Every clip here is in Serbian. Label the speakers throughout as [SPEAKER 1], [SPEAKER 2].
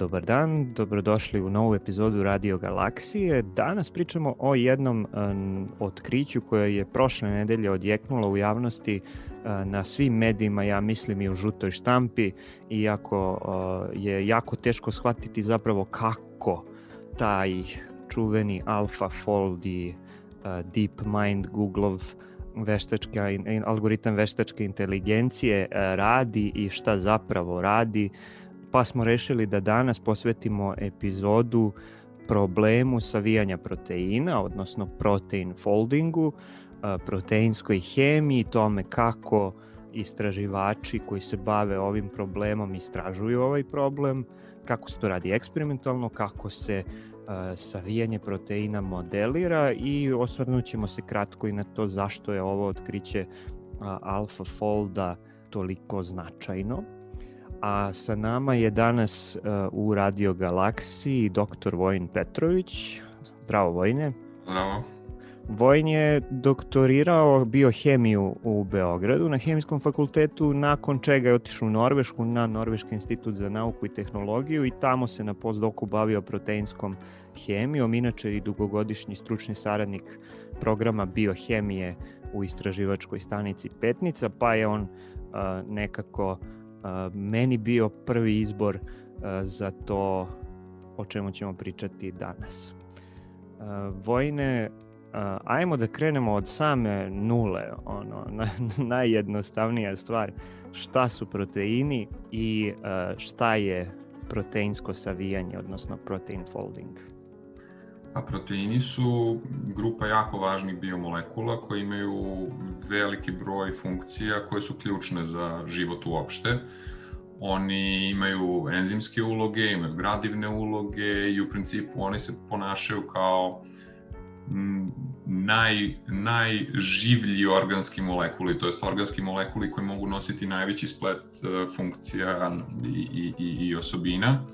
[SPEAKER 1] Dobar dan, dobrodošli u novu epizodu Radio Galaksije. Danas pričamo o jednom otkriću koje je prošle nedelje odjeknulo u javnosti na svim medijima, ja mislim i u žutoj štampi, iako je jako teško shvatiti zapravo kako taj čuveni AlphaFold i DeepMind Googleov veštačka, algoritam veštačke inteligencije radi i šta zapravo radi pa smo rešili da danas posvetimo epizodu problemu savijanja proteina, odnosno protein foldingu, proteinskoj hemiji, tome kako istraživači koji se bave ovim problemom istražuju ovaj problem, kako se to radi eksperimentalno, kako se savijanje proteina modelira i osvrnut ćemo se kratko i na to zašto je ovo otkriće AlphaFolda toliko značajno a sa nama je danas uh, u Radio Galaksiji dr. Vojin Petrović. Zdravo Vojine.
[SPEAKER 2] Zdravo.
[SPEAKER 1] Vojin je doktorirao biohemiju u Beogradu na Hemijskom fakultetu, nakon čega je otišao u Norvešku na Norveški institut za nauku i tehnologiju i tamo se na postdoku bavio proteinskom hemijom, inače i dugogodišnji stručni saradnik programa biohemije u istraživačkoj stanici Petnica, pa je on uh, nekako meni bio prvi izbor za to o čemu ćemo pričati danas. Vojne, ajmo da krenemo od same nule, ono, najjednostavnija stvar, šta su proteini i šta je proteinsko savijanje, odnosno protein folding.
[SPEAKER 2] A proteini su grupa jako važnih biomolekula koji imaju veliki broj funkcija koje su ključne za život uopšte. Oni imaju enzimske uloge, imaju gradivne uloge i u principu oni se ponašaju kao naj, najživlji organski molekuli, to jest organski molekuli koji mogu nositi najveći splet e, funkcija i, i, i osobina.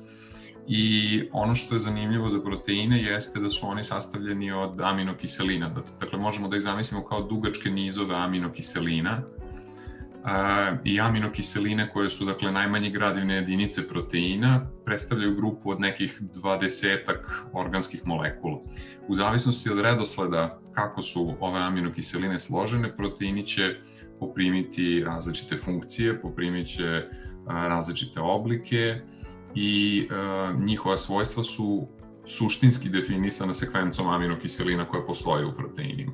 [SPEAKER 2] I ono što je zanimljivo za proteine jeste da su oni sastavljeni od aminokiselina. Dakle, možemo da ih zamislimo kao dugačke nizove aminokiselina. I aminokiseline koje su dakle najmanje gradivne jedinice proteina predstavljaju grupu od nekih dvadesetak organskih molekula. U zavisnosti od redosleda kako su ove aminokiseline složene, proteini će poprimiti različite funkcije, poprimit će različite oblike, i uh, njihova svojstva su suštinski definisana sekvencom aminokiselina koje postoje u proteinima.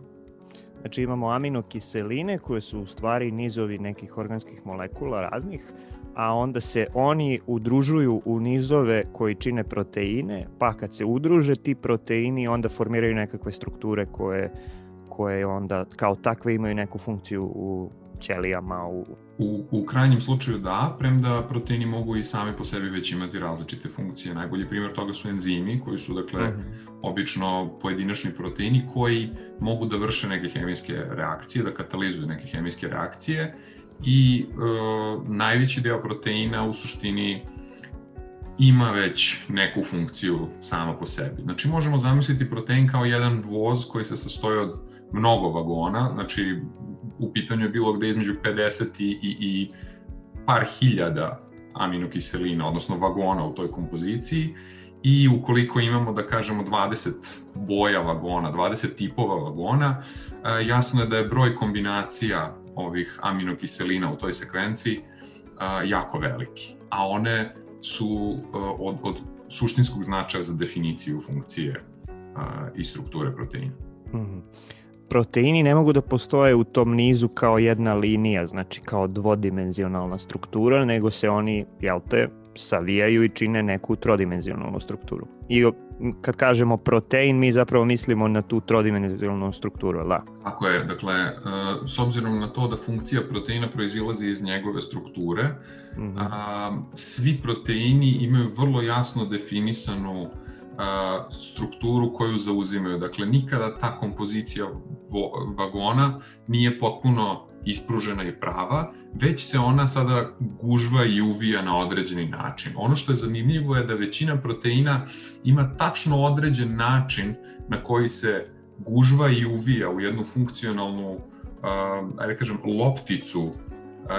[SPEAKER 1] Znači imamo aminokiseline koje su u stvari nizovi nekih organskih molekula raznih, a onda se oni udružuju u nizove koji čine proteine, pa kad se udruže ti proteini onda formiraju nekakve strukture koje, koje onda kao takve imaju neku funkciju u ćelijama u...
[SPEAKER 2] U, u krajnjem slučaju da, premda proteini mogu i sami po sebi već imati različite funkcije. Najbolji primjer toga su enzimi, koji su dakle mhm. -huh. obično pojedinačni proteini koji mogu da vrše neke hemijske reakcije, da katalizuju neke hemijske reakcije i e, najveći deo proteina u suštini ima već neku funkciju sama po sebi. Znači možemo zamisliti protein kao jedan voz koji se sastoji od mnogo vagona, znači u pitanju je bilo gde između 50 i, i, i par hiljada aminokiselina, odnosno vagona u toj kompoziciji. I ukoliko imamo, da kažemo, 20 boja vagona, 20 tipova vagona, e, jasno je da je broj kombinacija ovih aminokiselina u toj sekvenciji e, jako veliki, a one su e, od, od suštinskog značaja za definiciju funkcije i strukture proteina. Mm -hmm
[SPEAKER 1] proteini ne mogu da postoje u tom nizu kao jedna linija, znači kao dvodimenzionalna struktura, nego se oni, jel te, savijaju i čine neku trodimenzionalnu strukturu. I kad kažemo protein, mi zapravo mislimo na tu trodimenzionalnu strukturu, da?
[SPEAKER 2] Tako je, dakle, e, s obzirom na to da funkcija proteina proizilazi iz njegove strukture, mm -hmm. svi proteini imaju vrlo jasno definisanu a, strukturu koju zauzimaju. Dakle, nikada ta kompozicija vo, vagona nije potpuno ispružena i prava, već se ona sada gužva i uvija na određeni način. Ono što je zanimljivo je da većina proteina ima tačno određen način na koji se gužva i uvija u jednu funkcionalnu, ajde kažem, lopticu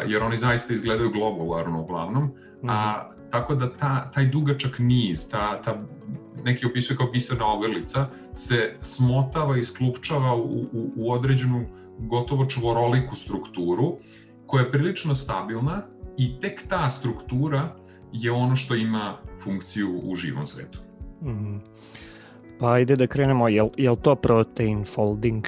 [SPEAKER 2] jer oni zaista izgledaju globularno uglavnom, a mhm. tako da ta, taj dugačak niz, ta, ta neki opisuje kao biserna ogrlica, se smotava i sklupčava u, u, u određenu gotovo čvoroliku strukturu koja je prilično stabilna i tek ta struktura je ono što ima funkciju u živom svetu. Mm -hmm.
[SPEAKER 1] Pa ajde da krenemo, je, je li to protein folding?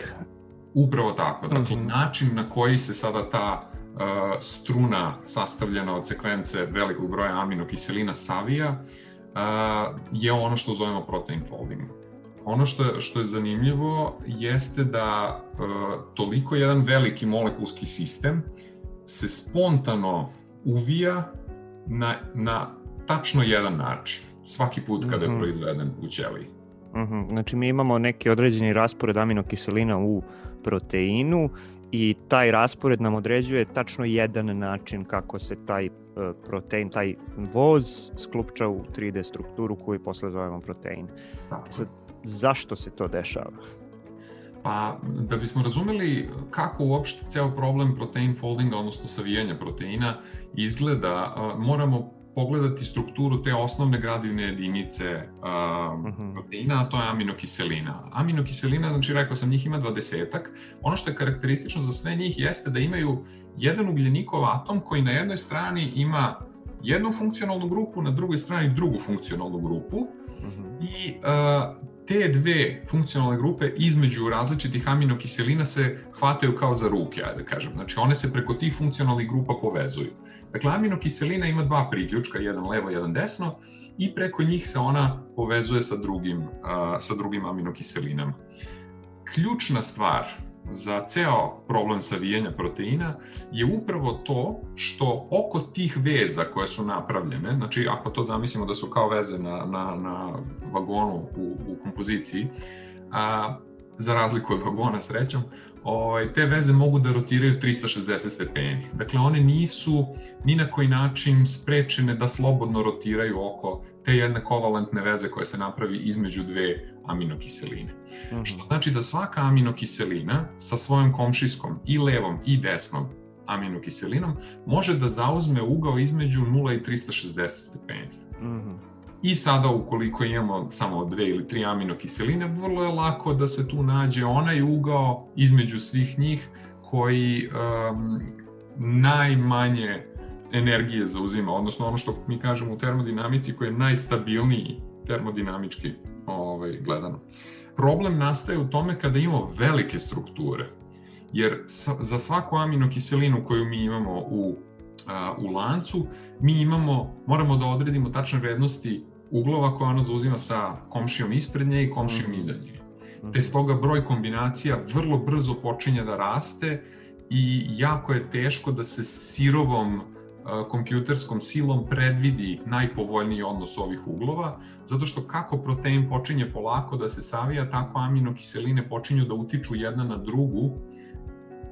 [SPEAKER 2] Upravo tako, dakle mm -hmm. način na koji se sada ta uh, struna sastavljena od sekvence velikog broja aminokiselina savija uh, je ono što zovemo protein folding. Ono što, što je zanimljivo jeste da uh, toliko jedan veliki molekulski sistem se spontano uvija na, na tačno jedan način, svaki put kada je mhm. proizveden u ćeliji.
[SPEAKER 1] Mhm. -huh. Znači mi imamo neki određeni raspored aminokiselina u proteinu i taj raspored nam određuje tačno jedan način kako se taj protein, taj voz sklupča u 3D strukturu koju posle zovemo protein. Tako. Sad, zašto se to dešava?
[SPEAKER 2] Pa, da bismo razumeli kako uopšte ceo problem protein foldinga, odnosno savijanja proteina, izgleda, moramo pogledati strukturu te osnovne gradivne jedinice uh, uh-huh. proteina, a to je aminokiselina. Aminokiselina, znači rekao sam, njih ima dvadesetak. Ono što je karakteristično za sve njih jeste da imaju jedan ugljenikov atom koji na jednoj strani ima jednu funkcionalnu grupu, na drugoj strani drugu funkcionalnu grupu uh-huh. i uh, te dve funkcionalne grupe između različitih aminokiselina se hvataju kao za ruke, ajde da kažem. Znači one se preko tih funkcionalnih grupa povezuju. Dakle, aminokiselina ima dva priključka, jedan levo, jedan desno, i preko njih se ona povezuje sa drugim, uh, sa drugim aminokiselinama. Ključna stvar za ceo problem savijanja proteina je upravo to što oko tih veza koje su napravljene, znači ako to zamislimo da su kao veze na, na, na vagonu u, u kompoziciji, a, za razliku od vagona srećom, ovaj, te veze mogu da rotiraju 360 stepeni. Dakle, one nisu ni na koji način sprečene da slobodno rotiraju oko te jedne kovalentne veze koje se napravi između dve aminokiseline. Mm -hmm. Što znači da svaka aminokiselina sa svojom komšijskom i levom i desnom aminokiselinom može da zauzme ugao između 0 i 360 stepeni. Mm -hmm. I sada ukoliko imamo samo dve ili tri aminokiseline, vrlo je lako da se tu nađe onaj ugao između svih njih koji um, najmanje energije zauzima, odnosno ono što mi kažemo u termodinamici koji je najstabilniji termodinamički ovaj, gledano. Problem nastaje u tome kada imamo velike strukture, jer za svaku aminokiselinu koju mi imamo u, a, u lancu, mi imamo, moramo da odredimo tačne vrednosti uglova koje ona zauzima sa komšijom ispred nje i komšijom mm. iza nje. Mhm. Te stoga broj kombinacija vrlo brzo počinje da raste i jako je teško da se sirovom kompjuterskom silom predvidi najpovoljniji odnos ovih uglova, zato što kako protein počinje polako da se savija, tako aminokiseline počinju da utiču jedna na drugu,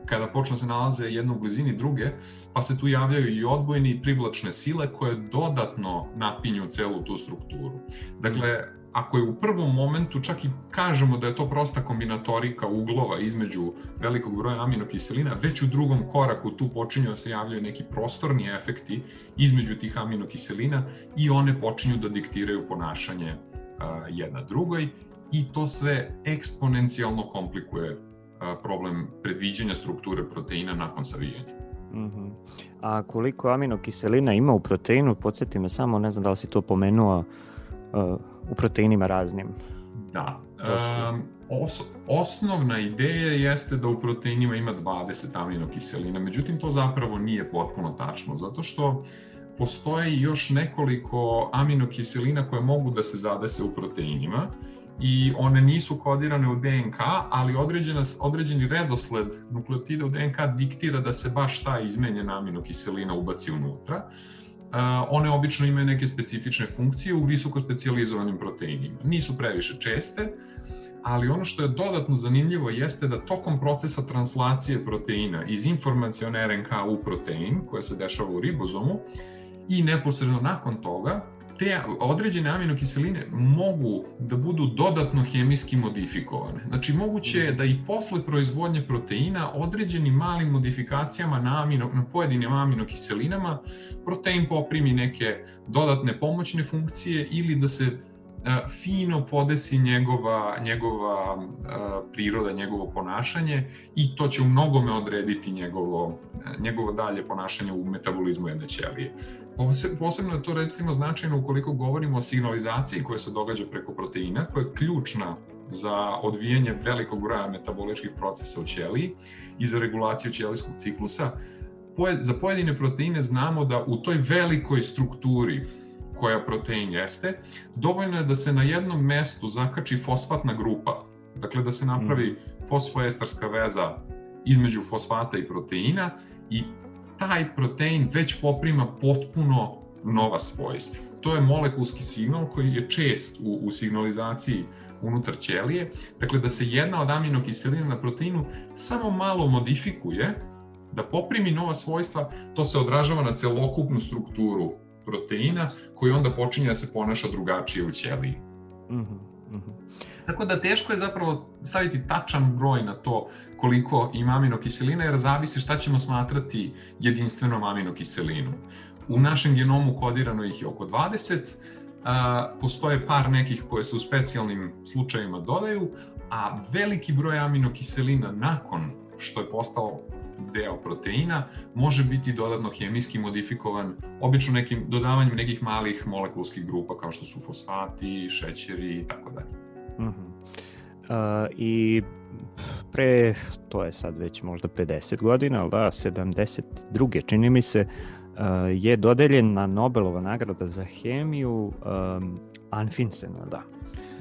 [SPEAKER 2] kada počnu da se nalaze jedna u blizini druge, pa se tu javljaju i odbojne i privlačne sile koje dodatno napinju celu tu strukturu. Dakle, ako je u prvom momentu čak i kažemo da je to prosta kombinatorika uglova između velikog broja aminokiselina, već u drugom koraku tu počinju da se javljaju neki prostorni efekti između tih aminokiselina i one počinju da diktiraju ponašanje jedna drugoj i to sve eksponencijalno komplikuje problem predviđanja strukture proteina nakon savijanja. Mm -hmm.
[SPEAKER 1] A koliko aminokiselina ima u proteinu, podsjeti me samo, ne znam da li si to pomenuo, uh, u proteinima raznim.
[SPEAKER 2] Da. Su... Um, os, osnovna ideja jeste da u proteinima ima 20 aminokiselina, međutim to zapravo nije potpuno tačno, zato što postoji još nekoliko aminokiselina koje mogu da se zadese u proteinima i one nisu kodirane u DNK, ali određena, određeni redosled nukleotida u DNK diktira da se baš ta izmenjena aminokiselina ubaci unutra one obično imaju neke specifične funkcije u visoko specializovanim proteinima. Nisu previše česte, ali ono što je dodatno zanimljivo jeste da tokom procesa translacije proteina iz informacione RNK u protein, koja se dešava u ribozomu, i neposredno nakon toga, te određene aminokiseline mogu da budu dodatno hemijski modifikovane. Znači, moguće je da i posle proizvodnje proteina određenim malim modifikacijama na, amino, na pojedinim aminokiselinama protein poprimi neke dodatne pomoćne funkcije ili da se fino podesi njegova, njegova priroda, njegovo ponašanje i to će u mnogome odrediti njegovo, njegovo dalje ponašanje u metabolizmu jedne ćelije. Posebno je to recimo značajno ukoliko govorimo o signalizaciji koja se događa preko proteina, koja je ključna za odvijanje velikog broja metaboličkih procesa u ćeliji i za regulaciju ćelijskog ciklusa. Za pojedine proteine znamo da u toj velikoj strukturi koja protein jeste, dovoljno je da se na jednom mestu zakači fosfatna grupa, dakle da se napravi mm. fosfoestarska veza između fosfata i proteina i taj protein već poprima potpuno nova svojstva. To je molekulski signal koji je čest u, u signalizaciji unutar ćelije, dakle da se jedna od aminokiselina na proteinu samo malo modifikuje, da poprimi nova svojstva, to se odražava na celokupnu strukturu proteina koji onda počinje da se ponaša drugačije u ćeliji. Mm -hmm. Tako da teško je zapravo staviti tačan broj na to koliko ima aminokiselina jer zavisi šta ćemo smatrati jedinstvenom aminokiselinom. U našem genomu kodirano ih je oko 20, a, postoje par nekih koje se u specijalnim slučajevima dodaju, a veliki broj aminokiselina nakon što je postao deo proteina može biti dodatno hemijski modifikovan, obično nekim dodavanjem nekih malih molekulskih grupa kao što su fosfati, šećeri i tako dalje. Uh,
[SPEAKER 1] I pre, to je sad već možda 50 godina, ali da, 72. čini mi se, uh, je dodeljena Nobelova nagrada za hemiju um, Anfinsena, da.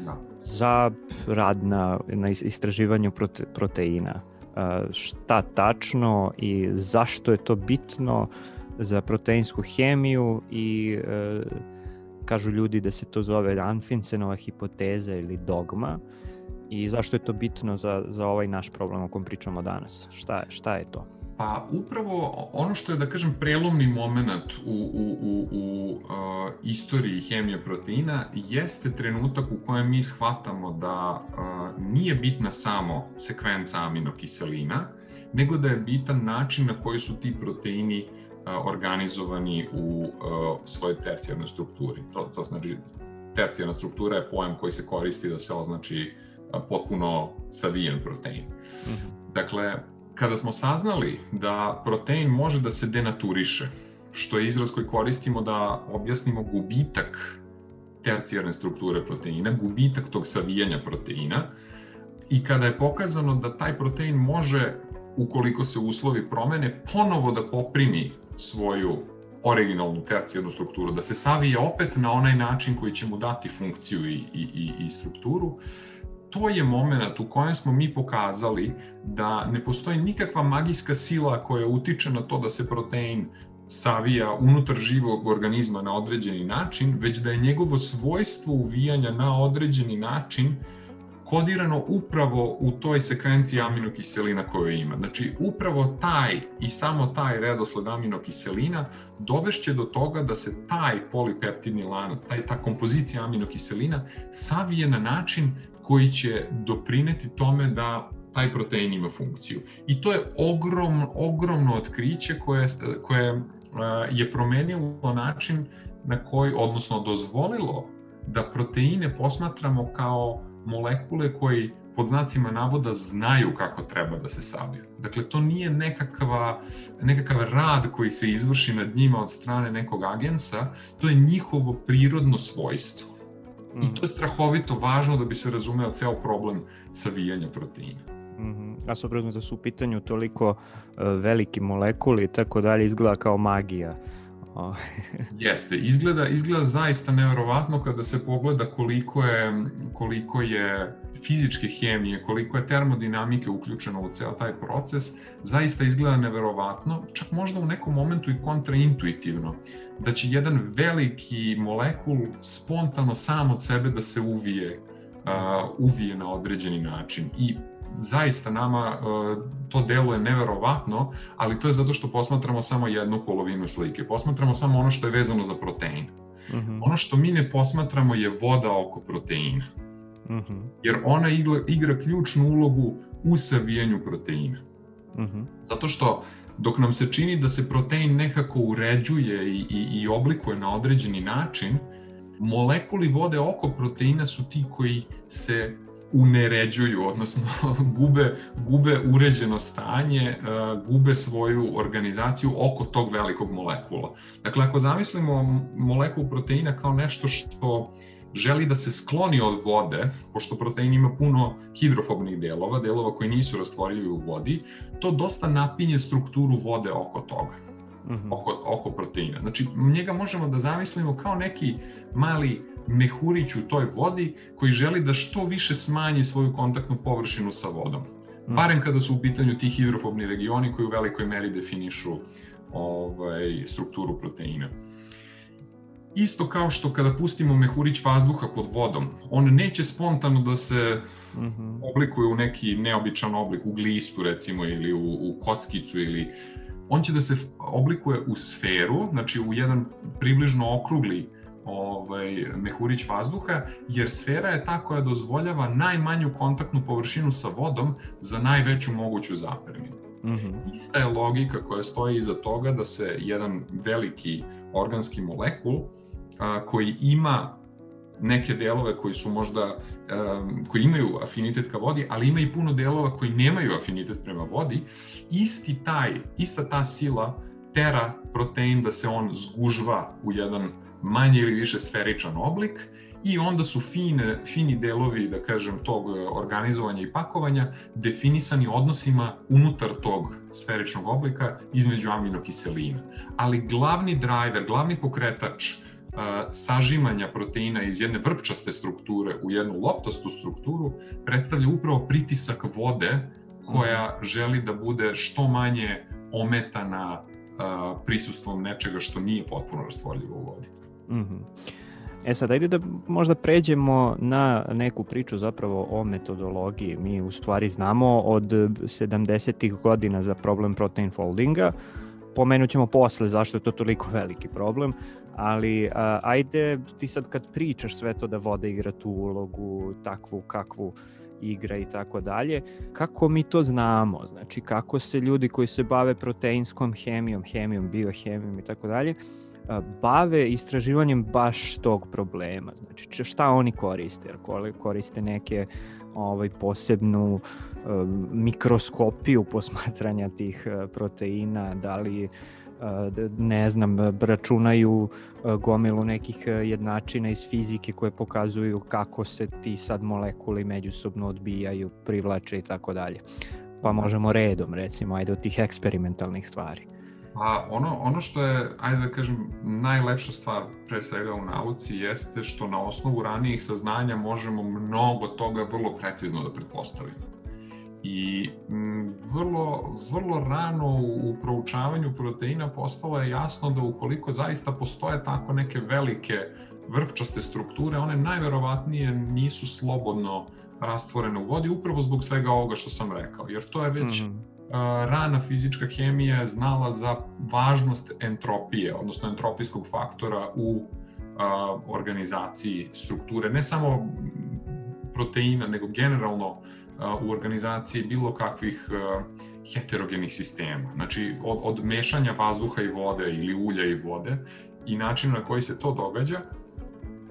[SPEAKER 1] Da. Za rad na, na istraživanju prote, proteina šta tačno i zašto je to bitno za proteinsku hemiju i e, kažu ljudi da se to zove Anfinsenova hipoteza ili dogma i zašto je to bitno za, za ovaj naš problem o kom pričamo danas? Šta je, šta je to?
[SPEAKER 2] Pa upravo ono što je, da kažem, prelomni moment u, u, u, u uh, istoriji hemije proteina jeste trenutak u kojem mi shvatamo da uh, nije bitna samo sekvenca aminokiselina, nego da je bitan način na koji su ti proteini uh, organizovani u uh, svojoj tercijarnoj strukturi. To, to znači, tercijarna struktura je pojam koji se koristi da se označi uh, potpuno savijen protein. Mm -hmm. Dakle, kada smo saznali da protein može da se denaturiše, što je izraz koji koristimo da objasnimo gubitak tercijarne strukture proteina, gubitak tog savijanja proteina, i kada je pokazano da taj protein može, ukoliko se uslovi promene, ponovo da poprimi svoju originalnu tercijarnu strukturu, da se savije opet na onaj način koji će mu dati funkciju i, i, i, strukturu, to je moment u kojem smo mi pokazali da ne postoji nikakva magijska sila koja utiče na to da se protein savija unutar živog organizma na određeni način, već da je njegovo svojstvo uvijanja na određeni način kodirano upravo u toj sekvenciji aminokiselina koju ima. Znači, upravo taj i samo taj redosled aminokiselina dovešće do toga da se taj polipeptidni lanac, taj, ta kompozicija aminokiselina savije na način koji će doprineti tome da taj protein ima funkciju. I to je ogrom, ogromno otkriće koje, koje je promenilo način na koji, odnosno dozvolilo da proteine posmatramo kao molekule koji pod znacima navoda znaju kako treba da se saviju. Dakle, to nije nekakva, nekakav rad koji se izvrši nad njima od strane nekog agensa, to je njihovo prirodno svojstvo. Mm. I to je strahovito važno da bi se razumeo ceo problem savijanja proteina.
[SPEAKER 1] Mm -hmm. A s da su u pitanju toliko uh, veliki molekuli i tako dalje, izgleda kao magija.
[SPEAKER 2] Jeste, izgleda, izgleda zaista neverovatno kada se pogleda koliko je, koliko je fizičke hemije, koliko je termodinamike uključeno u ceo taj proces, zaista izgleda neverovatno, čak možda u nekom momentu i kontraintuitivno, da će jedan veliki molekul spontano sam od sebe da se uvije, uh, uvije na određeni način. I zaista nama uh, to deluje neverovatno, ali to je zato što posmatramo samo jednu polovinu slike. Posmatramo samo ono što je vezano za protein. Uh mhm. -huh. Ono što mi ne posmatramo je voda oko proteina. Uh mhm. -huh. Jer ona igra, igra ključnu ulogu u savijanju proteina. Uh mhm. -huh. Zato što dok nam se čini da se protein nekako uređuje i, i, i oblikuje na određeni način, molekuli vode oko proteina su ti koji se uneređuju, odnosno gube, gube uređeno stanje, e, gube svoju organizaciju oko tog velikog molekula. Dakle, ako zamislimo molekulu proteina kao nešto što želi da se skloni od vode, pošto protein ima puno hidrofobnih delova, delova koji nisu rastvorljivi u vodi, to dosta napinje strukturu vode oko toga, mhm. -huh. oko, oko proteina. Znači, njega možemo da zamislimo kao neki mali mehurić u toj vodi koji želi da što više smanji svoju kontaktnu površinu sa vodom. Mm. Barem kada su u pitanju ti hidrofobni regioni koji u velikoj meri definišu ovaj, strukturu proteina. Isto kao što kada pustimo mehurić vazduha pod vodom, on neće spontano da se mm -hmm. oblikuje u neki neobičan oblik, u glistu recimo ili u, u kockicu ili on će da se oblikuje u sferu, znači u jedan približno okrugli ovaj, mehurić vazduha, jer sfera je ta koja dozvoljava najmanju kontaktnu površinu sa vodom za najveću moguću zapreminu. Mm -hmm. Ista je logika koja stoji iza toga da se jedan veliki organski molekul a, koji ima neke delove koji su možda um, koji imaju afinitet ka vodi, ali ima i puno delova koji nemaju afinitet prema vodi, isti taj, ista ta sila tera protein da se on zgužva u jedan manje ili više sferičan oblik i onda su fine, fini delovi, da kažem, tog organizovanja i pakovanja definisani odnosima unutar tog sferičnog oblika između aminokiselina. Ali glavni driver, glavni pokretač uh, sažimanja proteina iz jedne vrpčaste strukture u jednu loptastu strukturu predstavlja upravo pritisak vode koja želi da bude što manje ometana uh, prisustvom nečega što nije potpuno rastvorljivo u vodi. -hmm.
[SPEAKER 1] E sad, ajde da možda pređemo na neku priču zapravo o metodologiji. Mi u stvari znamo od 70. godina za problem protein foldinga, pomenut ćemo posle zašto je to toliko veliki problem, ali a, ajde ti sad kad pričaš sve to da voda igra tu ulogu, takvu kakvu igra i tako dalje, kako mi to znamo, znači kako se ljudi koji se bave proteinskom hemijom, hemijom, biohemijom i tako dalje, bave istraživanjem baš tog problema. Znači, šta oni koriste? Jer koriste neke ovaj, posebnu mikroskopiju posmatranja tih proteina, da li ne znam, računaju gomilu nekih jednačina iz fizike koje pokazuju kako se ti sad molekuli međusobno odbijaju, privlače i tako dalje. Pa možemo redom, recimo, ajde od tih eksperimentalnih stvari.
[SPEAKER 2] Pa ono, ono što je, ajde da kažem, najlepša stvar pre svega u nauci jeste što na osnovu ranijih saznanja možemo mnogo toga vrlo precizno da pretpostavimo. I m, vrlo, vrlo rano u, proučavanju proteina postalo je jasno da ukoliko zaista postoje tako neke velike vrpčaste strukture, one najverovatnije nisu slobodno rastvorene u vodi upravo zbog svega ovoga što sam rekao, jer to je već mm -hmm rana fizička hemija je znala za važnost entropije, odnosno entropijskog faktora u organizaciji strukture, ne samo proteina, nego generalno u organizaciji bilo kakvih heterogenih sistema. Znači, od, od mešanja vazduha i vode ili ulja i vode i načinu na koji se to događa,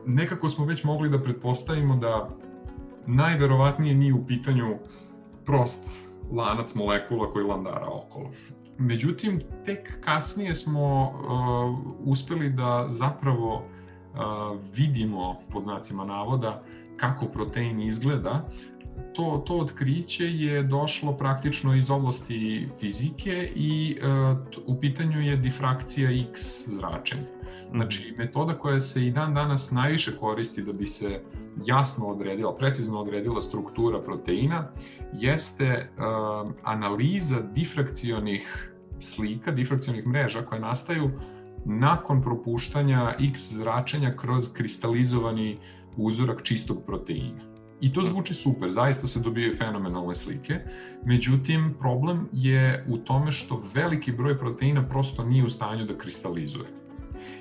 [SPEAKER 2] nekako smo već mogli da pretpostavimo da najverovatnije nije u pitanju prost lanac molekula koji landara okolo. Međutim, tek kasnije smo uh, uspeli da zapravo uh, vidimo, pod znacima navoda, kako protein izgleda. To, to otkriće je došlo praktično iz oblasti fizike i uh, u pitanju je difrakcija X zračenja. Znači, metoda koja se i dan danas najviše koristi da bi se jasno odredila, precizno odredila struktura proteina, jeste uh, analiza difrakcionih slika, difrakcionih mreža koje nastaju nakon propuštanja X zračenja kroz kristalizovani uzorak čistog proteina. I to zvuči super, zaista se dobijaju fenomenalne slike, međutim problem je u tome što veliki broj proteina prosto nije u stanju da kristalizuje.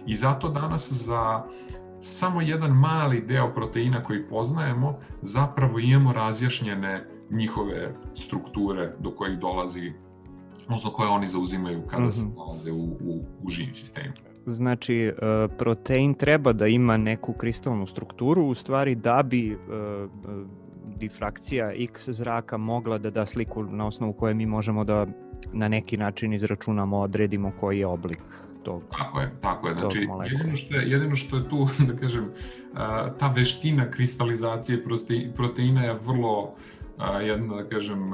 [SPEAKER 2] I zato danas za samo jedan mali deo proteina koji poznajemo, zapravo imamo razjašnjene njihove strukture do kojih dolazi, odnosno koje oni zauzimaju kada mm -hmm. se nalaze u, u, u živim sistemu.
[SPEAKER 1] Znači, e, protein treba da ima neku kristalnu strukturu, u stvari da bi e, e, difrakcija x zraka mogla da da sliku na osnovu koje mi možemo da na neki način izračunamo, odredimo koji je oblik tog
[SPEAKER 2] Tako je, tako je. Znači, jedino što je, jedino što je tu, da kažem, ta veština kristalizacije proteina je vrlo jedna, da kažem,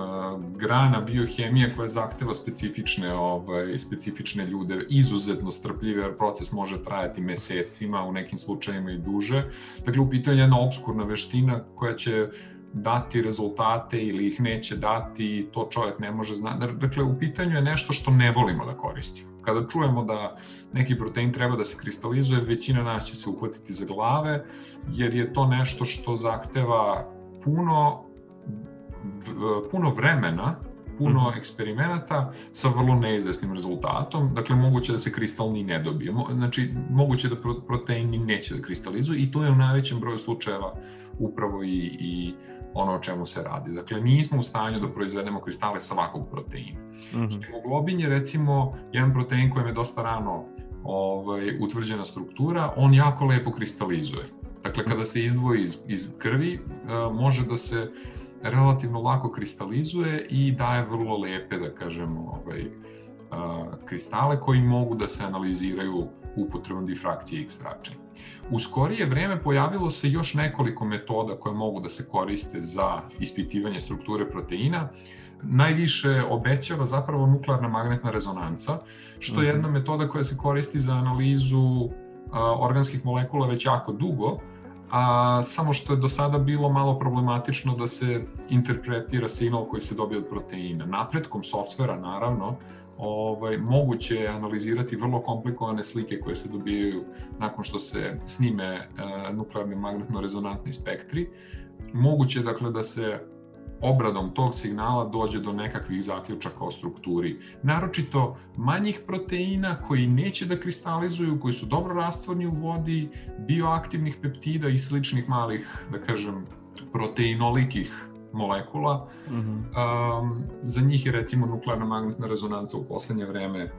[SPEAKER 2] grana biohemije koja zahteva specifične, ovaj, specifične ljude, izuzetno strpljive, jer proces može trajati mesecima, u nekim slučajima i duže. Dakle, u pitanju je jedna obskurna veština koja će dati rezultate ili ih neće dati, to čovjek ne može znati. Dakle, u pitanju je nešto što ne volimo da koristimo. Kada čujemo da neki protein treba da se kristalizuje, većina nas će se uhvatiti za glave, jer je to nešto što zahteva puno, puno vremena, puno mm -hmm. eksperimenata sa vrlo neizvesnim rezultatom, dakle moguće da se kristal ni ne dobije, znači moguće da protein neće da kristalizuje i to je u najvećem broju slučajeva upravo i, i ono o čemu se radi. Dakle, nismo u stanju da proizvedemo kristale svakog proteina. Mm -hmm. Hemoglobin je recimo jedan protein kojem je dosta rano ovaj, utvrđena struktura, on jako lepo kristalizuje. Dakle, kada se izdvoji iz, iz krvi, uh, može da se relativno lako kristalizuje i daje vrlo lepe, da kažemo, ovaj, uh, kristale koji mogu da se analiziraju upotrebom difrakcije X zračenja. U skorije vreme pojavilo se još nekoliko metoda koje mogu da se koriste za ispitivanje strukture proteina. Najviše obećava zapravo nuklearna magnetna rezonanca, što je mhm. jedna metoda koja se koristi za analizu organskih molekula već jako dugo, a samo što je do sada bilo malo problematično da se interpretira signal koji se dobije od proteina. Napretkom softvera, naravno, ovaj, moguće je analizirati vrlo komplikovane slike koje se dobijaju nakon što se snime e, nuklearni magnetno-rezonantni spektri. Moguće je dakle da se obradom tog signala dođe do nekakvih zaključaka o strukturi. Naročito manjih proteina koji neće da kristalizuju, koji su dobro rastvorni u vodi, bioaktivnih peptida i sličnih malih, da kažem, proteinolitih molekula. Mm -hmm. um, za njih je recimo nuklearna magnetna rezonanca u poslednje vreme uh,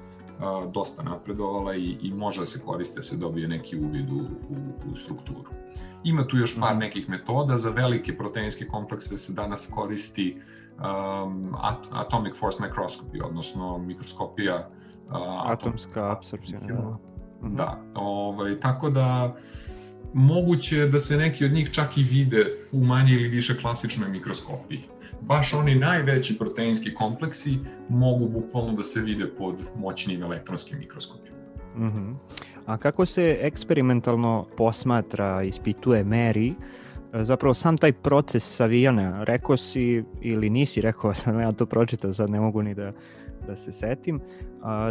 [SPEAKER 2] dosta napredovala i, i može da se koriste da se dobije neki uvid u, u, u strukturu. Ima tu još par -hmm. nekih metoda, za velike proteinske komplekse se danas koristi um, at, atomic force microscopy, odnosno mikroskopija
[SPEAKER 1] uh, atomska apsorpcija. Da.
[SPEAKER 2] da, ovaj, tako da moguće je da se neki od njih čak i vide u manje ili više klasičnoj mikroskopiji. Baš oni najveći proteinski kompleksi mogu bukvalno da se vide pod moćnim elektronskim mikroskopima.
[SPEAKER 1] Mm -hmm. A kako se eksperimentalno posmatra, ispituje, meri, zapravo sam taj proces savijanja, rekao si ili nisi rekao, sam ja to pročitao, sad ne mogu ni da, da se setim,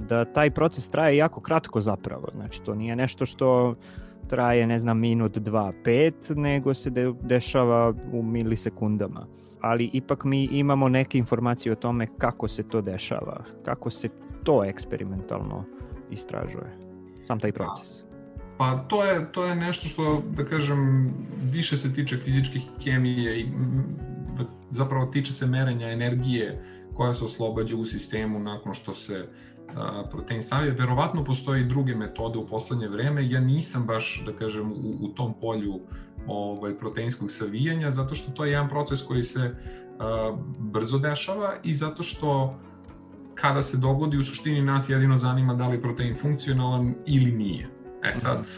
[SPEAKER 1] da taj proces traje jako kratko zapravo, znači to nije nešto što traje, ne znam, minut, dva, pet, nego se de dešava u milisekundama. Ali ipak mi imamo neke informacije o tome kako se to dešava, kako se to eksperimentalno istražuje, sam taj proces.
[SPEAKER 2] Pa to je, to je nešto što, da kažem, više se tiče fizičke hemije i da, zapravo tiče se merenja energije koja se oslobađa u sistemu nakon što se protein savije. Verovatno postoje i druge metode u poslednje vreme. Ja nisam baš, da kažem, u, u tom polju ovaj, proteinskog savijanja, zato što to je jedan proces koji se a, brzo dešava i zato što kada se dogodi u suštini nas jedino zanima da li je protein funkcionalan ili nije. E sad,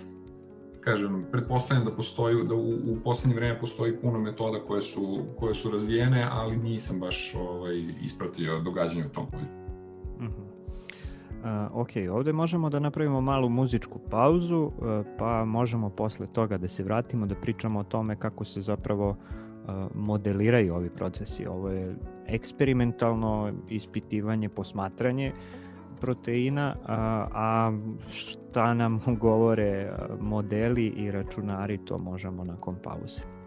[SPEAKER 2] kažem, pretpostavljam da postoji, da u, u poslednje vreme postoji puno metoda koje su, koje su razvijene, ali nisam baš ovaj, ispratio događanje u tom polju. Mm -hmm.
[SPEAKER 1] Uh, ok, ovde možemo da napravimo malu muzičku pauzu, uh, pa možemo posle toga da se vratimo da pričamo o tome kako se zapravo uh, modeliraju ovi procesi. Ovo je eksperimentalno ispitivanje, posmatranje proteina, a, a šta nam govore modeli i računari, to možemo nakon pauze.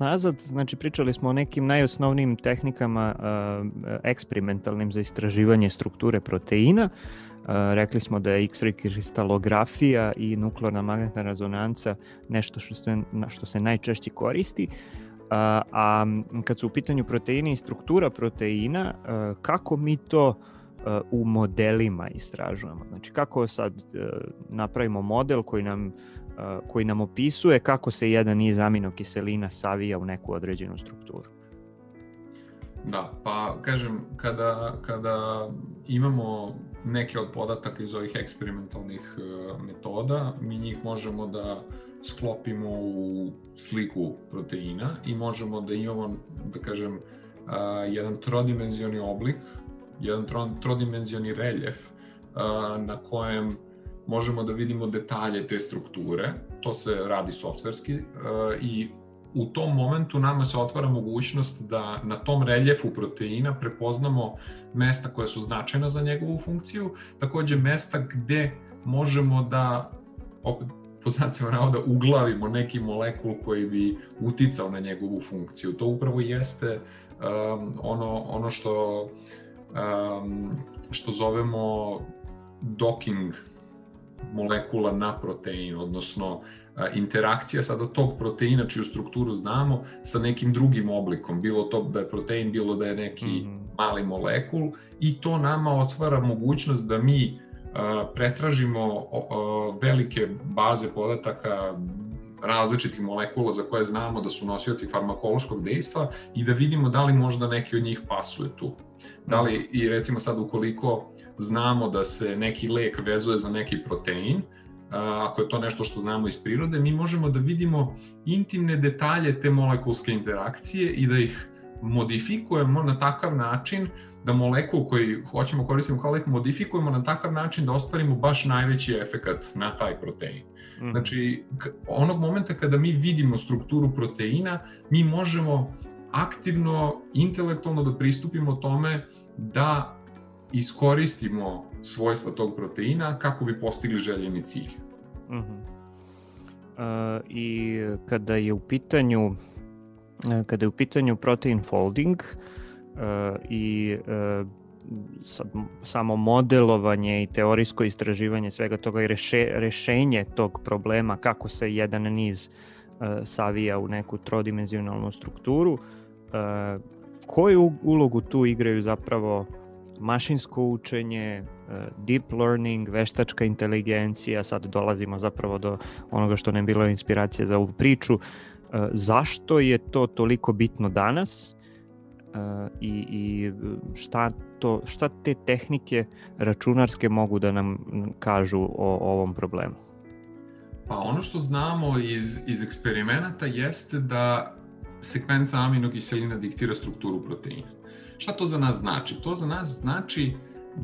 [SPEAKER 1] Nazad, znači pričali smo o nekim najosnovnijim tehnikama eksperimentalnim za istraživanje strukture proteina. Rekli smo da je X-ray kristalografija i nuklearna magnetna rezonanca nešto što se, što se najčešće koristi. A, a kad su u pitanju proteini i struktura proteina, kako mi to u modelima istražujemo? Znači kako sad napravimo model koji nam koji nam opisuje kako se jedan niz aminokiselina savija u neku određenu strukturu.
[SPEAKER 2] Da, pa kažem, kada, kada imamo neke od podataka iz ovih eksperimentalnih metoda, mi njih možemo da sklopimo u sliku proteina i možemo da imamo, da kažem, jedan trodimenzioni oblik, jedan trodimenzioni reljef na kojem možemo da vidimo detalje te strukture, to se radi softverski uh, i u tom momentu nama se otvara mogućnost da na tom reljefu proteina prepoznamo mesta koja su značajna za njegovu funkciju, takođe mesta gde možemo da opet po znacima navoda uglavimo neki molekul koji bi uticao na njegovu funkciju. To upravo jeste um, ono, ono što um, što zovemo docking molekula na protein, odnosno interakcija sada tog proteina čiju strukturu znamo sa nekim drugim oblikom, bilo to da je protein, bilo da je neki mm -hmm. mali molekul i to nama otvara mogućnost da mi pretražimo velike baze podataka različitih molekula za koje znamo da su nosioci farmakološkog dejstva i da vidimo da li možda neki od njih pasuje tu. Da li i recimo sad ukoliko znamo da se neki lek vezuje za neki protein, ako je to nešto što znamo iz prirode, mi možemo da vidimo intimne detalje te molekulske interakcije i da ih modifikujemo na takav način da molekul koji hoćemo koristiti kao lek modifikujemo na takav način da ostvarimo baš najveći efekat na taj protein. Mm. Znači, onog momenta kada mi vidimo strukturu proteina, mi možemo aktivno, intelektualno da pristupimo tome da iskoristimo svojstva tog proteina kako bi postigli željeni cilj. Uh -huh.
[SPEAKER 1] uh, I kada je u pitanju kada je u pitanju protein folding uh, i uh, sad, samo modelovanje i teorijsko istraživanje svega toga i reše, rešenje tog problema kako se jedan niz uh, savija u neku trodimenzionalnu strukturu, uh, koju ulogu tu igraju zapravo mašinsko učenje, uh, deep learning, veštačka inteligencija, sad dolazimo zapravo do onoga što nam bilo inspiracija za ovu priču, uh, zašto je to toliko bitno danas uh, i, i šta, to, šta te tehnike računarske mogu da nam kažu o, ovom problemu?
[SPEAKER 2] Pa ono što znamo iz, iz eksperimenata jeste da sekvenca aminokiselina diktira strukturu proteina. Šta to za nas znači? To za nas znači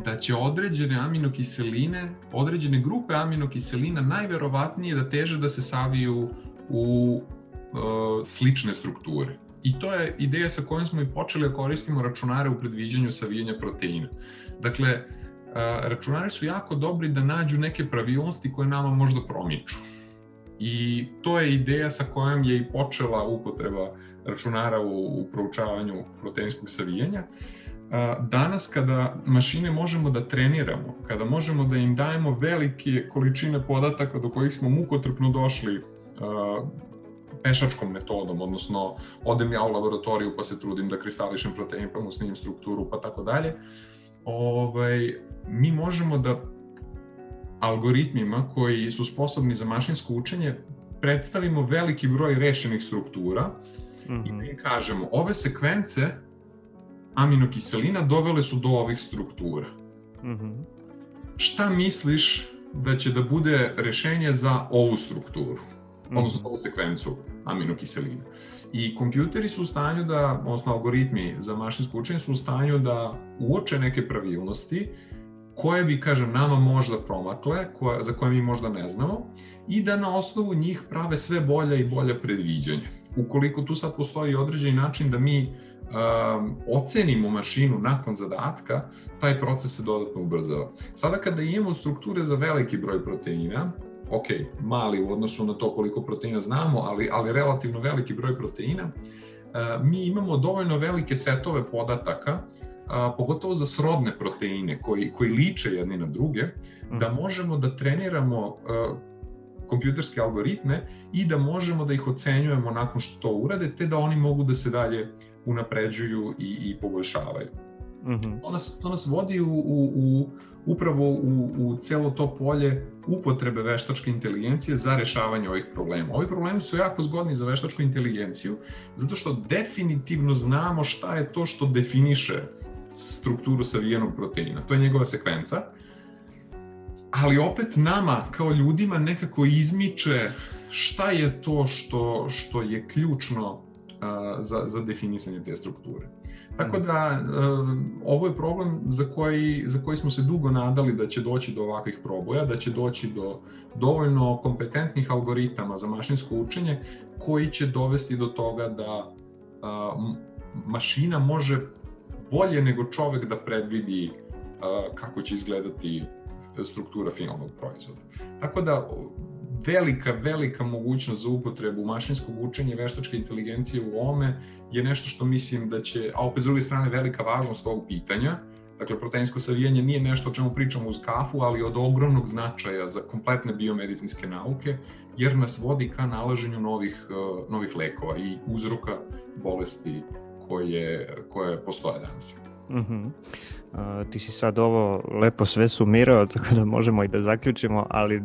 [SPEAKER 2] da će određene aminokiseline, određene grupe aminokiselina najverovatnije da teže da se saviju u uh, slične strukture. I to je ideja sa kojom smo i počeli da koristimo računare u predviđanju savijanja proteina. Dakle, uh, računari su jako dobri da nađu neke pravilnosti koje nama možda promiču. I to je ideja sa kojom je i počela upotreba računara u, u proučavanju proteinskog savijanja. Danas kada mašine možemo da treniramo, kada možemo da im dajemo velike količine podataka do kojih smo mukotrpno došli pešačkom metodom, odnosno odem ja u laboratoriju pa se trudim da kristališem protein pa mu snimim strukturu pa tako dalje, ovaj, mi možemo da algoritmima koji su sposobni za mašinsko učenje predstavimo veliki broj rešenih struktura mm -hmm. i da im kažemo ove sekvence aminokiselina dovele su do ovih struktura. Mm -hmm. Šta misliš da će da bude rešenje za ovu strukturu? mm. odnosno ovu sekvencu aminokiselina. I kompjuteri su u stanju da, odnosno algoritmi za mašinsko učenje su u stanju da uoče neke pravilnosti koje bi, kažem, nama možda promakle, koje, za koje mi možda ne znamo, i da na osnovu njih prave sve bolja i bolja predviđanja. Ukoliko tu sad postoji određeni način da mi um, ocenimo mašinu nakon zadatka, taj proces se dodatno ubrzava. Sada kada imamo strukture za veliki broj proteina, ok, mali u odnosu na to koliko proteina znamo, ali, ali relativno veliki broj proteina, mi imamo dovoljno velike setove podataka, pogotovo za srodne proteine koji, koji liče jedni na druge, da mhm. možemo da treniramo kompjuterske algoritme i da možemo da ih ocenjujemo nakon što to urade, te da oni mogu da se dalje unapređuju i, i poboljšavaju. Mm -hmm. to, nas, to nas vodi u, u, u upravo u, u celo to polje upotrebe veštačke inteligencije za rešavanje ovih problema. Ovi problemi su jako zgodni za veštačku inteligenciju, zato što definitivno znamo šta je to što definiše strukturu savijenog proteina. To je njegova sekvenca. Ali opet nama, kao ljudima, nekako izmiče šta je to što, što je ključno uh, za, za definisanje te strukture. Tako da, uh, ovo je problem za koji, za koji smo se dugo nadali da će doći do ovakvih proboja, da će doći do dovoljno kompetentnih algoritama za mašinsko učenje koji će dovesti do toga da uh, mašina može bolje nego čovek da predvidi kako će izgledati struktura finalnog proizvoda. Tako da velika, velika mogućnost za upotrebu mašinskog učenja i veštačke inteligencije u ovome je nešto što mislim da će, a opet s druge strane velika važnost ovog pitanja, Dakle, proteinsko savijanje nije nešto o čemu pričamo uz kafu, ali od ogromnog značaja za kompletne biomedicinske nauke, jer nas vodi ka nalaženju novih, uh, novih lekova i uzroka bolesti koje, koje postoje danas. Mm -hmm.
[SPEAKER 1] uh, ti si sad ovo lepo sve sumirao, tako da možemo i da zaključimo, ali uh,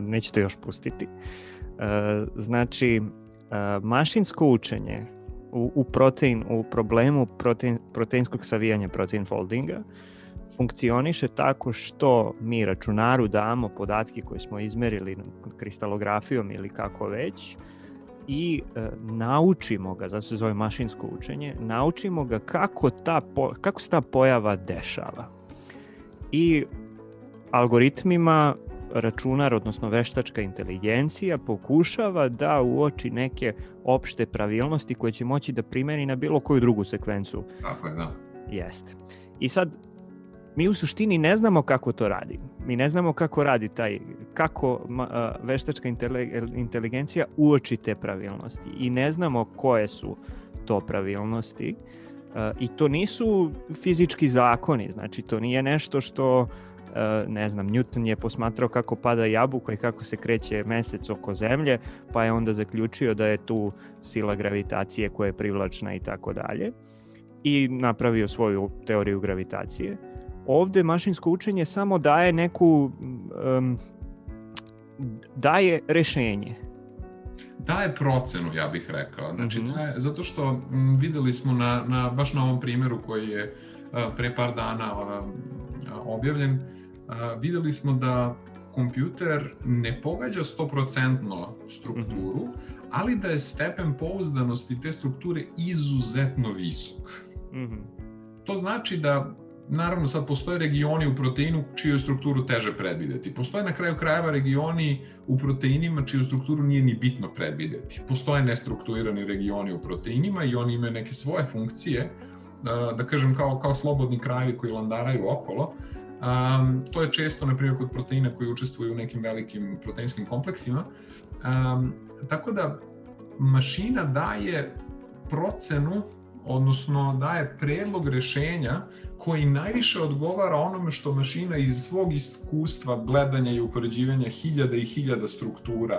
[SPEAKER 1] neću te još pustiti. Uh, znači, uh, mašinsko učenje u, u protein, u problemu protein, proteinskog savijanja, protein foldinga, funkcioniše tako što mi računaru damo podatke koje smo izmerili kristalografijom ili kako već, i e, naučimo ga, zato se zove mašinsko učenje, naučimo ga kako, ta, po, kako se ta pojava dešava. I algoritmima računar, odnosno veštačka inteligencija pokušava da uoči neke opšte pravilnosti koje će moći da primeni na bilo koju drugu sekvencu.
[SPEAKER 2] Tako je, da.
[SPEAKER 1] Jeste. I sad, mi u suštini ne znamo kako to radi. Mi ne znamo kako radi taj, kako veštačka inteligencija uoči te pravilnosti i ne znamo koje su to pravilnosti i to nisu fizički zakoni, znači to nije nešto što ne znam, Newton je posmatrao kako pada jabuka i kako se kreće mesec oko zemlje, pa je onda zaključio da je tu sila gravitacije koja je privlačna i tako dalje i napravio svoju teoriju gravitacije ovde mašinsko učenje samo daje neku um, daje rešenje
[SPEAKER 2] daje procenu, ja bih rekao. Znači, mm -hmm. daje, zato što m, videli smo na, na, baš na ovom primjeru koji je a, pre par dana a, a, objavljen, a, videli smo da kompjuter ne pogađa 100% strukturu, mm -hmm. ali da je stepen pouzdanosti te strukture izuzetno visok. Mm -hmm. To znači da Naravno, sad postoje regioni u proteinu čiju strukturu teže predvideti. Postoje na kraju krajeva regioni u proteinima čiju strukturu nije ni bitno predvideti. Postoje nestrukturirani regioni u proteinima i oni imaju neke svoje funkcije, da, kažem kao, kao slobodni krajevi koji landaraju okolo. Um, to je često, na primjer, kod proteina koji učestvuju u nekim velikim proteinskim kompleksima. Um, tako da mašina daje procenu, odnosno daje predlog rešenja koji najviše odgovara onome što mašina iz svog iskustva gledanja i upoređivanja hiljada i hiljada struktura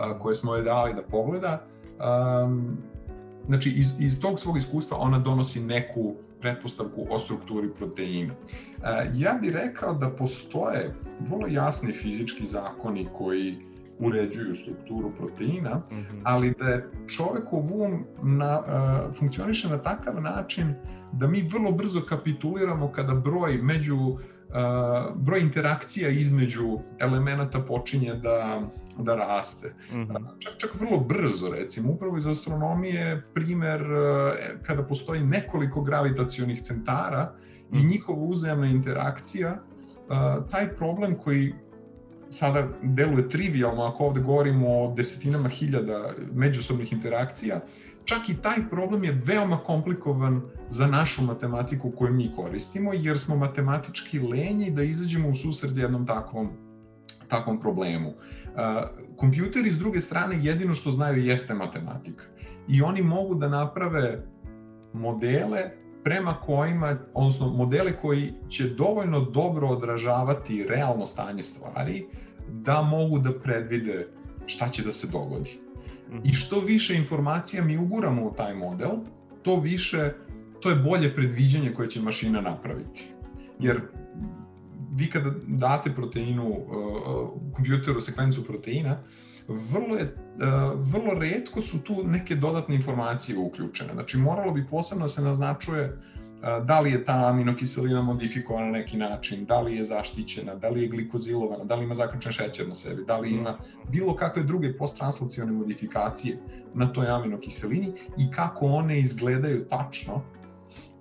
[SPEAKER 2] a, mhm. koje smo je dali da pogleda, a, znači iz, iz tog svog iskustva ona donosi neku pretpostavku o strukturi proteina. A, ja bih rekao da postoje vrlo jasni fizički zakoni koji uređuju strukturu proteina, mm -hmm. ali da je čovekov um na, uh, funkcioniše na takav način da mi vrlo brzo kapituliramo kada broj među uh, broj interakcija između elemenata počinje da da raste. Mm -hmm. čak, čak vrlo brzo, recimo, upravo iz astronomije primer kada postoji nekoliko gravitacionih centara mm -hmm. i mhm. njihova uzajamna interakcija, taj problem koji sada deluje trivialno ako ovde govorimo o desetinama hiljada međusobnih interakcija, čak i taj problem je veoma komplikovan za našu matematiku koju mi koristimo, jer smo matematički lenji da izađemo u susred jednom takvom takvom problemu. Kompjuteri s druge strane jedino što znaju jeste matematika. I oni mogu da naprave modele prema kojima, odnosno modele koji će dovoljno dobro odražavati realno stanje stvari da mogu da predvide šta će da se dogodi. I što više informacija mi uguramo u taj model, to više, to je bolje predviđanje koje će mašina napraviti. Jer vi kada date proteinu, uh, kompjuteru sekvencu proteina, vrlo, je, uh, vrlo redko su tu neke dodatne informacije uključene. Znači, moralo bi posebno da se naznačuje da li je ta aminokiselina modifikovana na neki način, da li je zaštićena, da li je glikozilovana, da li ima zaključen šećer na sebi, da li ima bilo kakve druge posttranslacione modifikacije na toj aminokiselini i kako one izgledaju tačno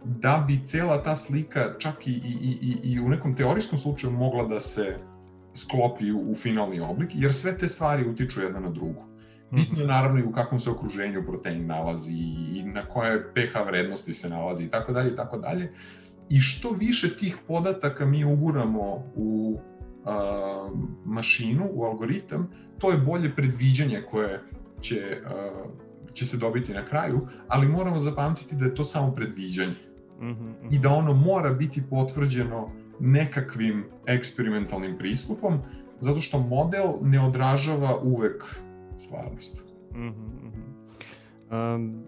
[SPEAKER 2] da bi cela ta slika čak i, i, i, i u nekom teorijskom slučaju mogla da se sklopi u, u finalni oblik, jer sve te stvari utiču jedna na drugu. Bitno je naravno i u kakvom se okruženju protein nalazi i na koje pH vrednosti se nalazi i tako dalje i tako dalje. I što više tih podataka mi uguramo u a, mašinu, u algoritam, to je bolje predviđanje koje će, a, će se dobiti na kraju, ali moramo zapamtiti da je to samo predviđanje. Mm -hmm. I da ono mora biti potvrđeno nekakvim eksperimentalnim pristupom, zato što model ne odražava uvek stvarnost. Mm -hmm.
[SPEAKER 1] um,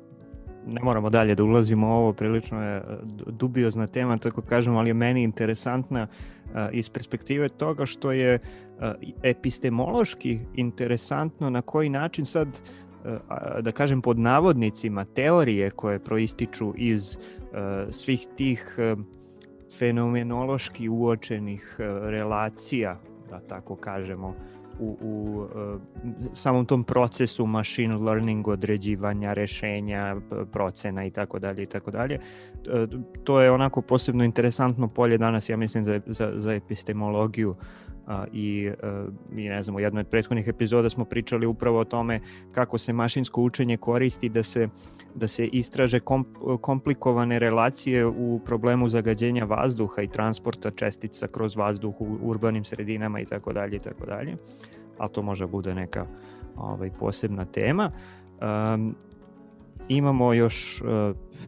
[SPEAKER 1] ne moramo dalje da ulazimo ovo, prilično je e, dubiozna tema, tako kažem, ali je meni interesantna uh, iz perspektive toga što je uh, epistemološki interesantno na koji način sad da kažem pod navodnicima teorije koje proističu iz svih tih fenomenološki uočenih relacija, da tako kažemo, u, u uh, samom tom procesu machine learning određivanja rešenja, procena i tako dalje i tako dalje. E, to je onako posebno interesantno polje danas, ja mislim, za, za, za epistemologiju a, i, e, i ne znam, u jednoj od prethodnih epizoda smo pričali upravo o tome kako se mašinsko učenje koristi da se da se istraže kom, komplikovane relacije u problemu zagađenja vazduha i transporta čestica kroz vazduh u urbanim sredinama i tako dalje i tako dalje. A to može bude neka ovaj, posebna tema. Um, imamo još uh,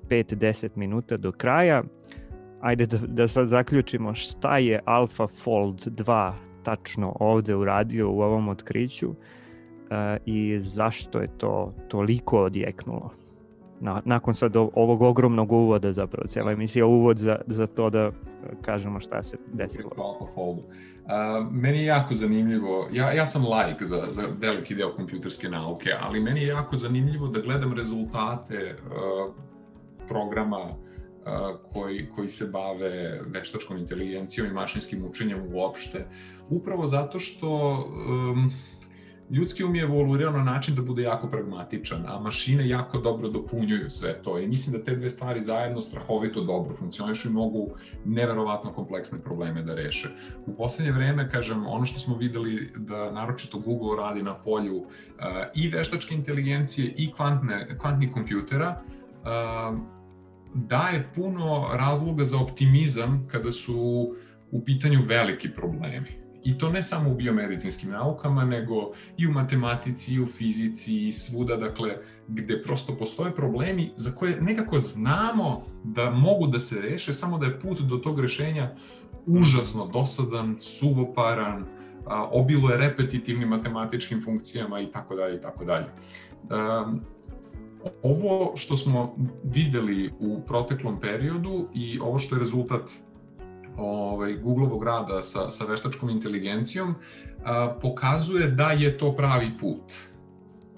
[SPEAKER 1] 5-10 minuta do kraja. Ajde da, da sad zaključimo šta je AlphaFold 2 tačno ovde uradio u ovom otkriću uh, i zašto je to toliko odjeknulo na, nakon sad ovog ogromnog uvoda zapravo, cijela emisija uvod za, za to da kažemo šta se desilo.
[SPEAKER 2] Uh, meni je jako zanimljivo, ja, ja sam lajk za, za veliki deo kompjuterske nauke, ali meni je jako zanimljivo da gledam rezultate uh, programa koji, koji se bave veštačkom inteligencijom i mašinskim učenjem uopšte, upravo zato što um, ljudski um je evoluirao na način da bude jako pragmatičan, a mašine jako dobro dopunjuju sve to i mislim da te dve stvari zajedno strahovito dobro funkcionišu i mogu neverovatno kompleksne probleme da reše. U poslednje vreme, kažem, ono što smo videli da naročito Google radi na polju uh, i veštačke inteligencije i kvantne, kvantnih kompjutera, uh, daje puno razloga za optimizam kada su u pitanju veliki problemi. I to ne samo u biomedicinskim naukama, nego i u matematici, i u fizici, i svuda, dakle, gde prosto postoje problemi za koje nekako znamo da mogu da se reše, samo da je put do tog rešenja užasno dosadan, suvoparan, obilo je repetitivnim matematičkim funkcijama i tako dalje i tako dalje. Ovo što smo videli u proteklom periodu i ovo što je rezultat ovaj, Googleovog rada sa, sa veštačkom inteligencijom a, pokazuje da je to pravi put.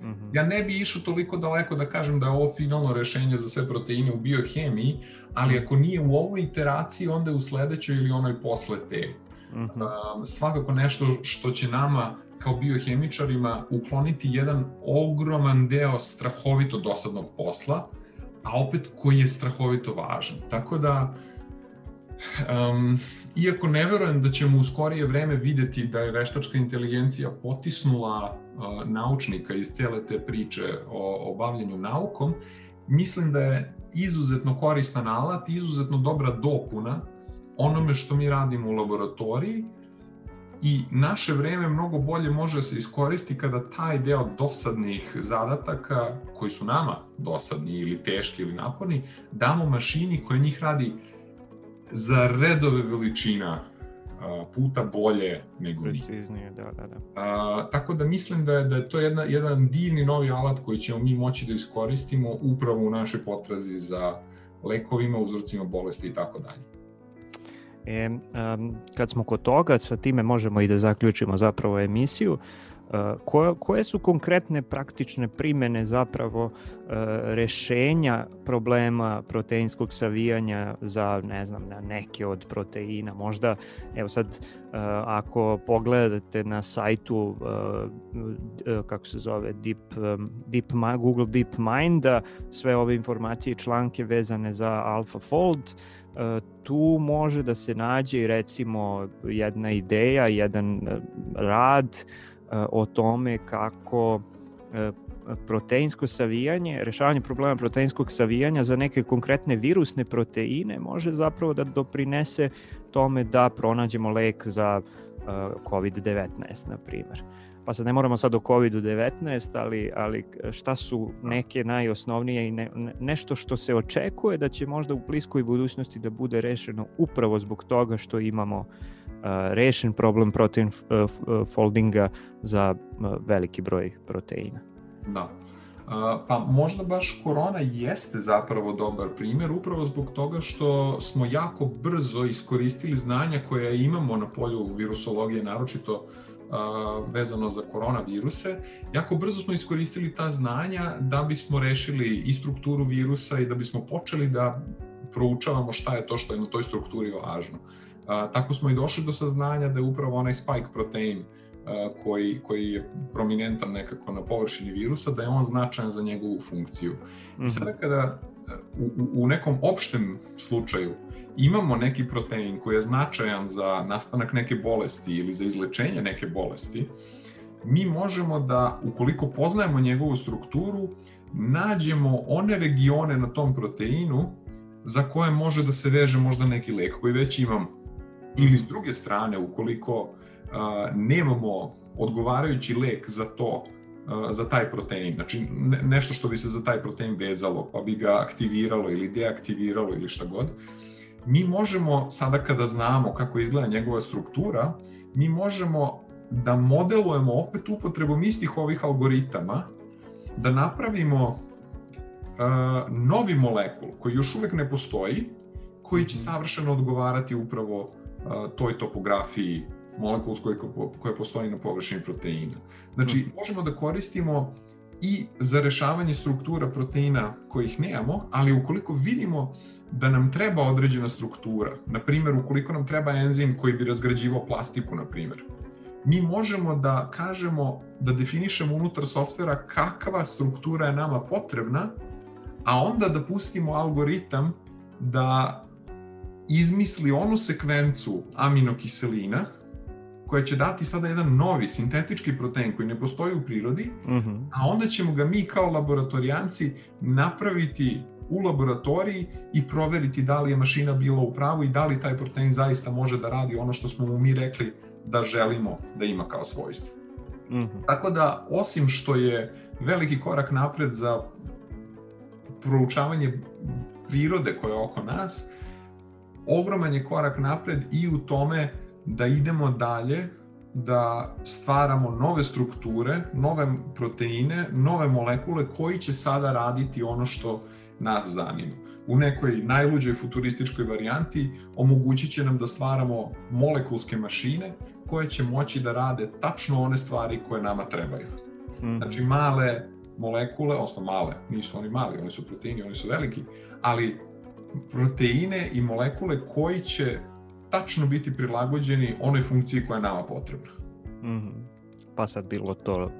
[SPEAKER 2] Mm -hmm. Ja ne bi išao toliko daleko da kažem da je ovo finalno rešenje za sve proteine u biohemiji, ali ako nije u ovoj iteraciji, onda je u sledećoj ili onoj posle te. Mm -hmm. a, svakako nešto što će nama kao biohemičarima ukloniti jedan ogroman deo strahovito dosadnog posla, a opet koji je strahovito važan. Tako da, Um, iako ne verujem da ćemo u skorije vreme videti da je veštačka inteligencija potisnula uh, naučnika iz cele te priče o, o bavljanju naukom, mislim da je izuzetno koristan alat, izuzetno dobra dopuna onome što mi radimo u laboratoriji i naše vreme mnogo bolje može da se iskoristi kada taj deo dosadnih zadataka, koji su nama dosadni ili teški ili naporni, damo mašini koja njih radi za redove veličina puta bolje nego
[SPEAKER 1] mi. Preciznije, da, da, da.
[SPEAKER 2] A, tako da mislim da je, da je to jedna, jedan divni novi alat koji ćemo mi moći da iskoristimo upravo u našoj potrazi za lekovima, uzorcima bolesti i tako dalje.
[SPEAKER 1] E, um, kad smo kod toga, sa time možemo i da zaključimo zapravo emisiju. Koje, koje su konkretne praktične primene zapravo rešenja problema proteinskog savijanja za, ne znam, na neke od proteina? Možda, evo sad, ako pogledate na sajtu, kako se zove, Deep, Deep, Google Deep Mind, sve ove informacije i članke vezane za AlphaFold, tu može da se nađe recimo jedna ideja, jedan rad o tome kako e, proteinsko savijanje, rešavanje problema proteinskog savijanja za neke konkretne virusne proteine može zapravo da doprinese tome da pronađemo lek za e, COVID-19, na primer. Pa sad ne moramo sad o COVID-19, ali, ali šta su neke najosnovnije i ne, nešto što se očekuje da će možda u bliskoj budućnosti da bude rešeno upravo zbog toga što imamo uh, rešen problem protein foldinga za veliki broj proteina.
[SPEAKER 2] Da. Pa možda baš korona jeste zapravo dobar primer upravo zbog toga što smo jako brzo iskoristili znanja koje imamo na polju virusologije, naročito vezano za koronaviruse. Jako brzo smo iskoristili ta znanja da bismo rešili i strukturu virusa i da bismo počeli da proučavamo šta je to što je na toj strukturi važno. A, tako smo i došli do saznanja da je upravo onaj spike protein a, koji, koji je prominentan nekako na površini virusa, da je on značajan za njegovu funkciju. I mhm. sada kada u, u nekom opštem slučaju imamo neki protein koji je značajan za nastanak neke bolesti ili za izlečenje neke bolesti, mi možemo da, ukoliko poznajemo njegovu strukturu, nađemo one regione na tom proteinu za koje može da se veže možda neki lek koji već imamo. Ili s druge strane, ukoliko a, nemamo odgovarajući lek za to, a, za taj protein, znači ne, nešto što bi se za taj protein vezalo, pa bi ga aktiviralo ili deaktiviralo ili šta god, mi možemo, sada kada znamo kako izgleda njegova struktura, mi možemo da modelujemo opet upotrebom istih ovih algoritama, da napravimo uh, novi molekul koji još uvek ne postoji, koji će mhm. savršeno odgovarati upravo toj topografiji molekulskoj koja postoji na površini proteina. Znači, mhm. možemo da koristimo i za rešavanje struktura proteina kojih nemamo, ali ukoliko vidimo da nam treba određena struktura, na primjer ukoliko nam treba enzim koji bi razgrađivao plastiku, na primjer, mi možemo da kažemo, da definišemo unutar softvera kakva struktura je nama potrebna, a onda da pustimo algoritam da izmisli onu sekvencu aminokiselina koja će dati sada jedan novi sintetički protein koji ne postoji u prirodi, uh mhm. -huh. a onda ćemo ga mi kao laboratorijanci napraviti u laboratoriji i proveriti da li je mašina bila u pravu i da li taj protein zaista može da radi ono što smo mu mi rekli da želimo da ima kao svojstvo. Mhm. -huh. Tako da, osim što je veliki korak napred za proučavanje prirode koja je oko nas, ogroman je korak napred i u tome da idemo dalje, da stvaramo nove strukture, nove proteine, nove molekule koji će sada raditi ono što nas zanima. U nekoj najluđoj futurističkoj varijanti omogućit će nam da stvaramo molekulske mašine koje će moći da rade tačno one stvari koje nama trebaju. Mm. Znači male molekule, odnosno male, nisu oni mali, oni su proteini, oni su veliki, ali proteine i molekule koji će tačno biti prilagođeni onoj funkciji koja je nama potrebna.
[SPEAKER 1] Mm -hmm. Pa sad bilo to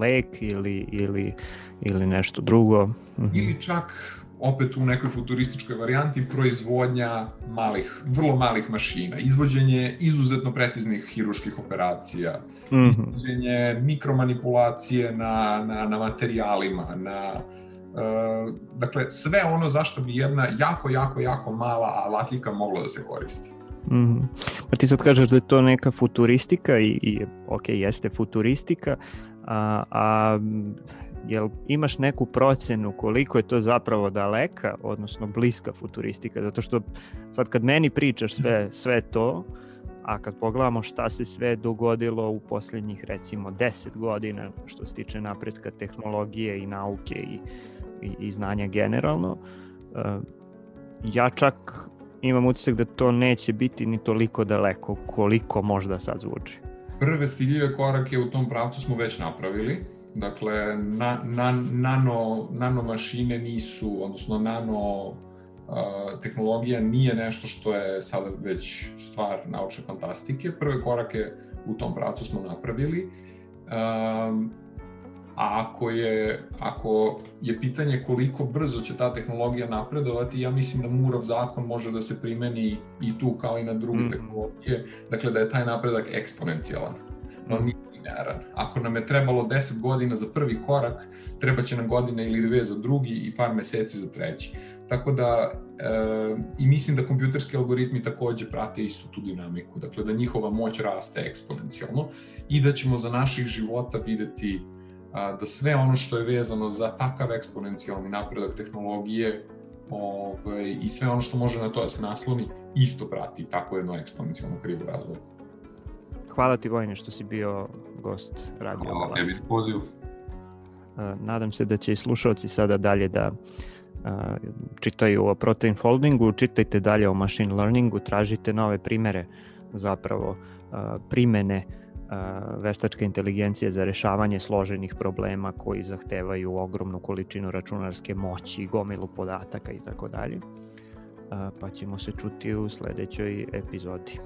[SPEAKER 1] lek ili, ili, ili nešto drugo. Mm
[SPEAKER 2] -hmm. Ili čak opet u nekoj futurističkoj varijanti proizvodnja malih, vrlo malih mašina, izvođenje izuzetno preciznih hiruških operacija, mm -hmm. izvođenje mikromanipulacije na, na, na materijalima, na E, dakle, sve ono zašto bi jedna jako, jako, jako mala alatljika mogla da se koristi.
[SPEAKER 1] Mm -hmm. Pa ti sad kažeš da je to neka futuristika i, i ok, jeste futuristika, a, a jel imaš neku procenu koliko je to zapravo daleka, odnosno bliska futuristika, zato što sad kad meni pričaš sve, sve to, a kad pogledamo šta se sve dogodilo u posljednjih recimo 10 godina što se tiče napretka tehnologije i nauke i, i, i znanja generalno, uh, ja čak imam utisak da to neće biti ni toliko daleko koliko možda sad zvuči.
[SPEAKER 2] Prve stiljive korake u tom pravcu smo već napravili. Dakle, na, na, nano, nano mašine nisu, odnosno nano tehnologija nije nešto što je sada već stvar naučne fantastike. Prve korake u tom pravcu smo napravili. Um, a ako je, ako je pitanje koliko brzo će ta tehnologija napredovati, ja mislim da Murov zakon može da se primeni i tu kao i na druge mm. tehnologije, dakle da je taj napredak eksponencijalan, no nije linearan. Ako nam je trebalo 10 godina za prvi korak, treba će nam godina ili dve za drugi i par meseci za treći. Tako da, e, i mislim da kompjuterski algoritmi takođe prate istu tu dinamiku, dakle da njihova moć raste eksponencijalno i da ćemo za naših života videti a, da sve ono što je vezano za takav eksponencijalni napredak tehnologije ovaj, i sve ono što može na to da se nasloni isto prati tako jedno eksponencijalno krivo razvoj.
[SPEAKER 1] Hvala ti Vojne što si bio gost Radio
[SPEAKER 2] Hvala tebi poziv.
[SPEAKER 1] Nadam se da će i slušalci sada dalje da čitaju o protein foldingu, čitajte dalje o machine learningu, tražite nove primere zapravo primene veštačke inteligencije za rešavanje složenih problema koji zahtevaju ogromnu količinu računarske moći, gomilu podataka i tako dalje. Pa ćemo se čuti u sledećoj epizodi.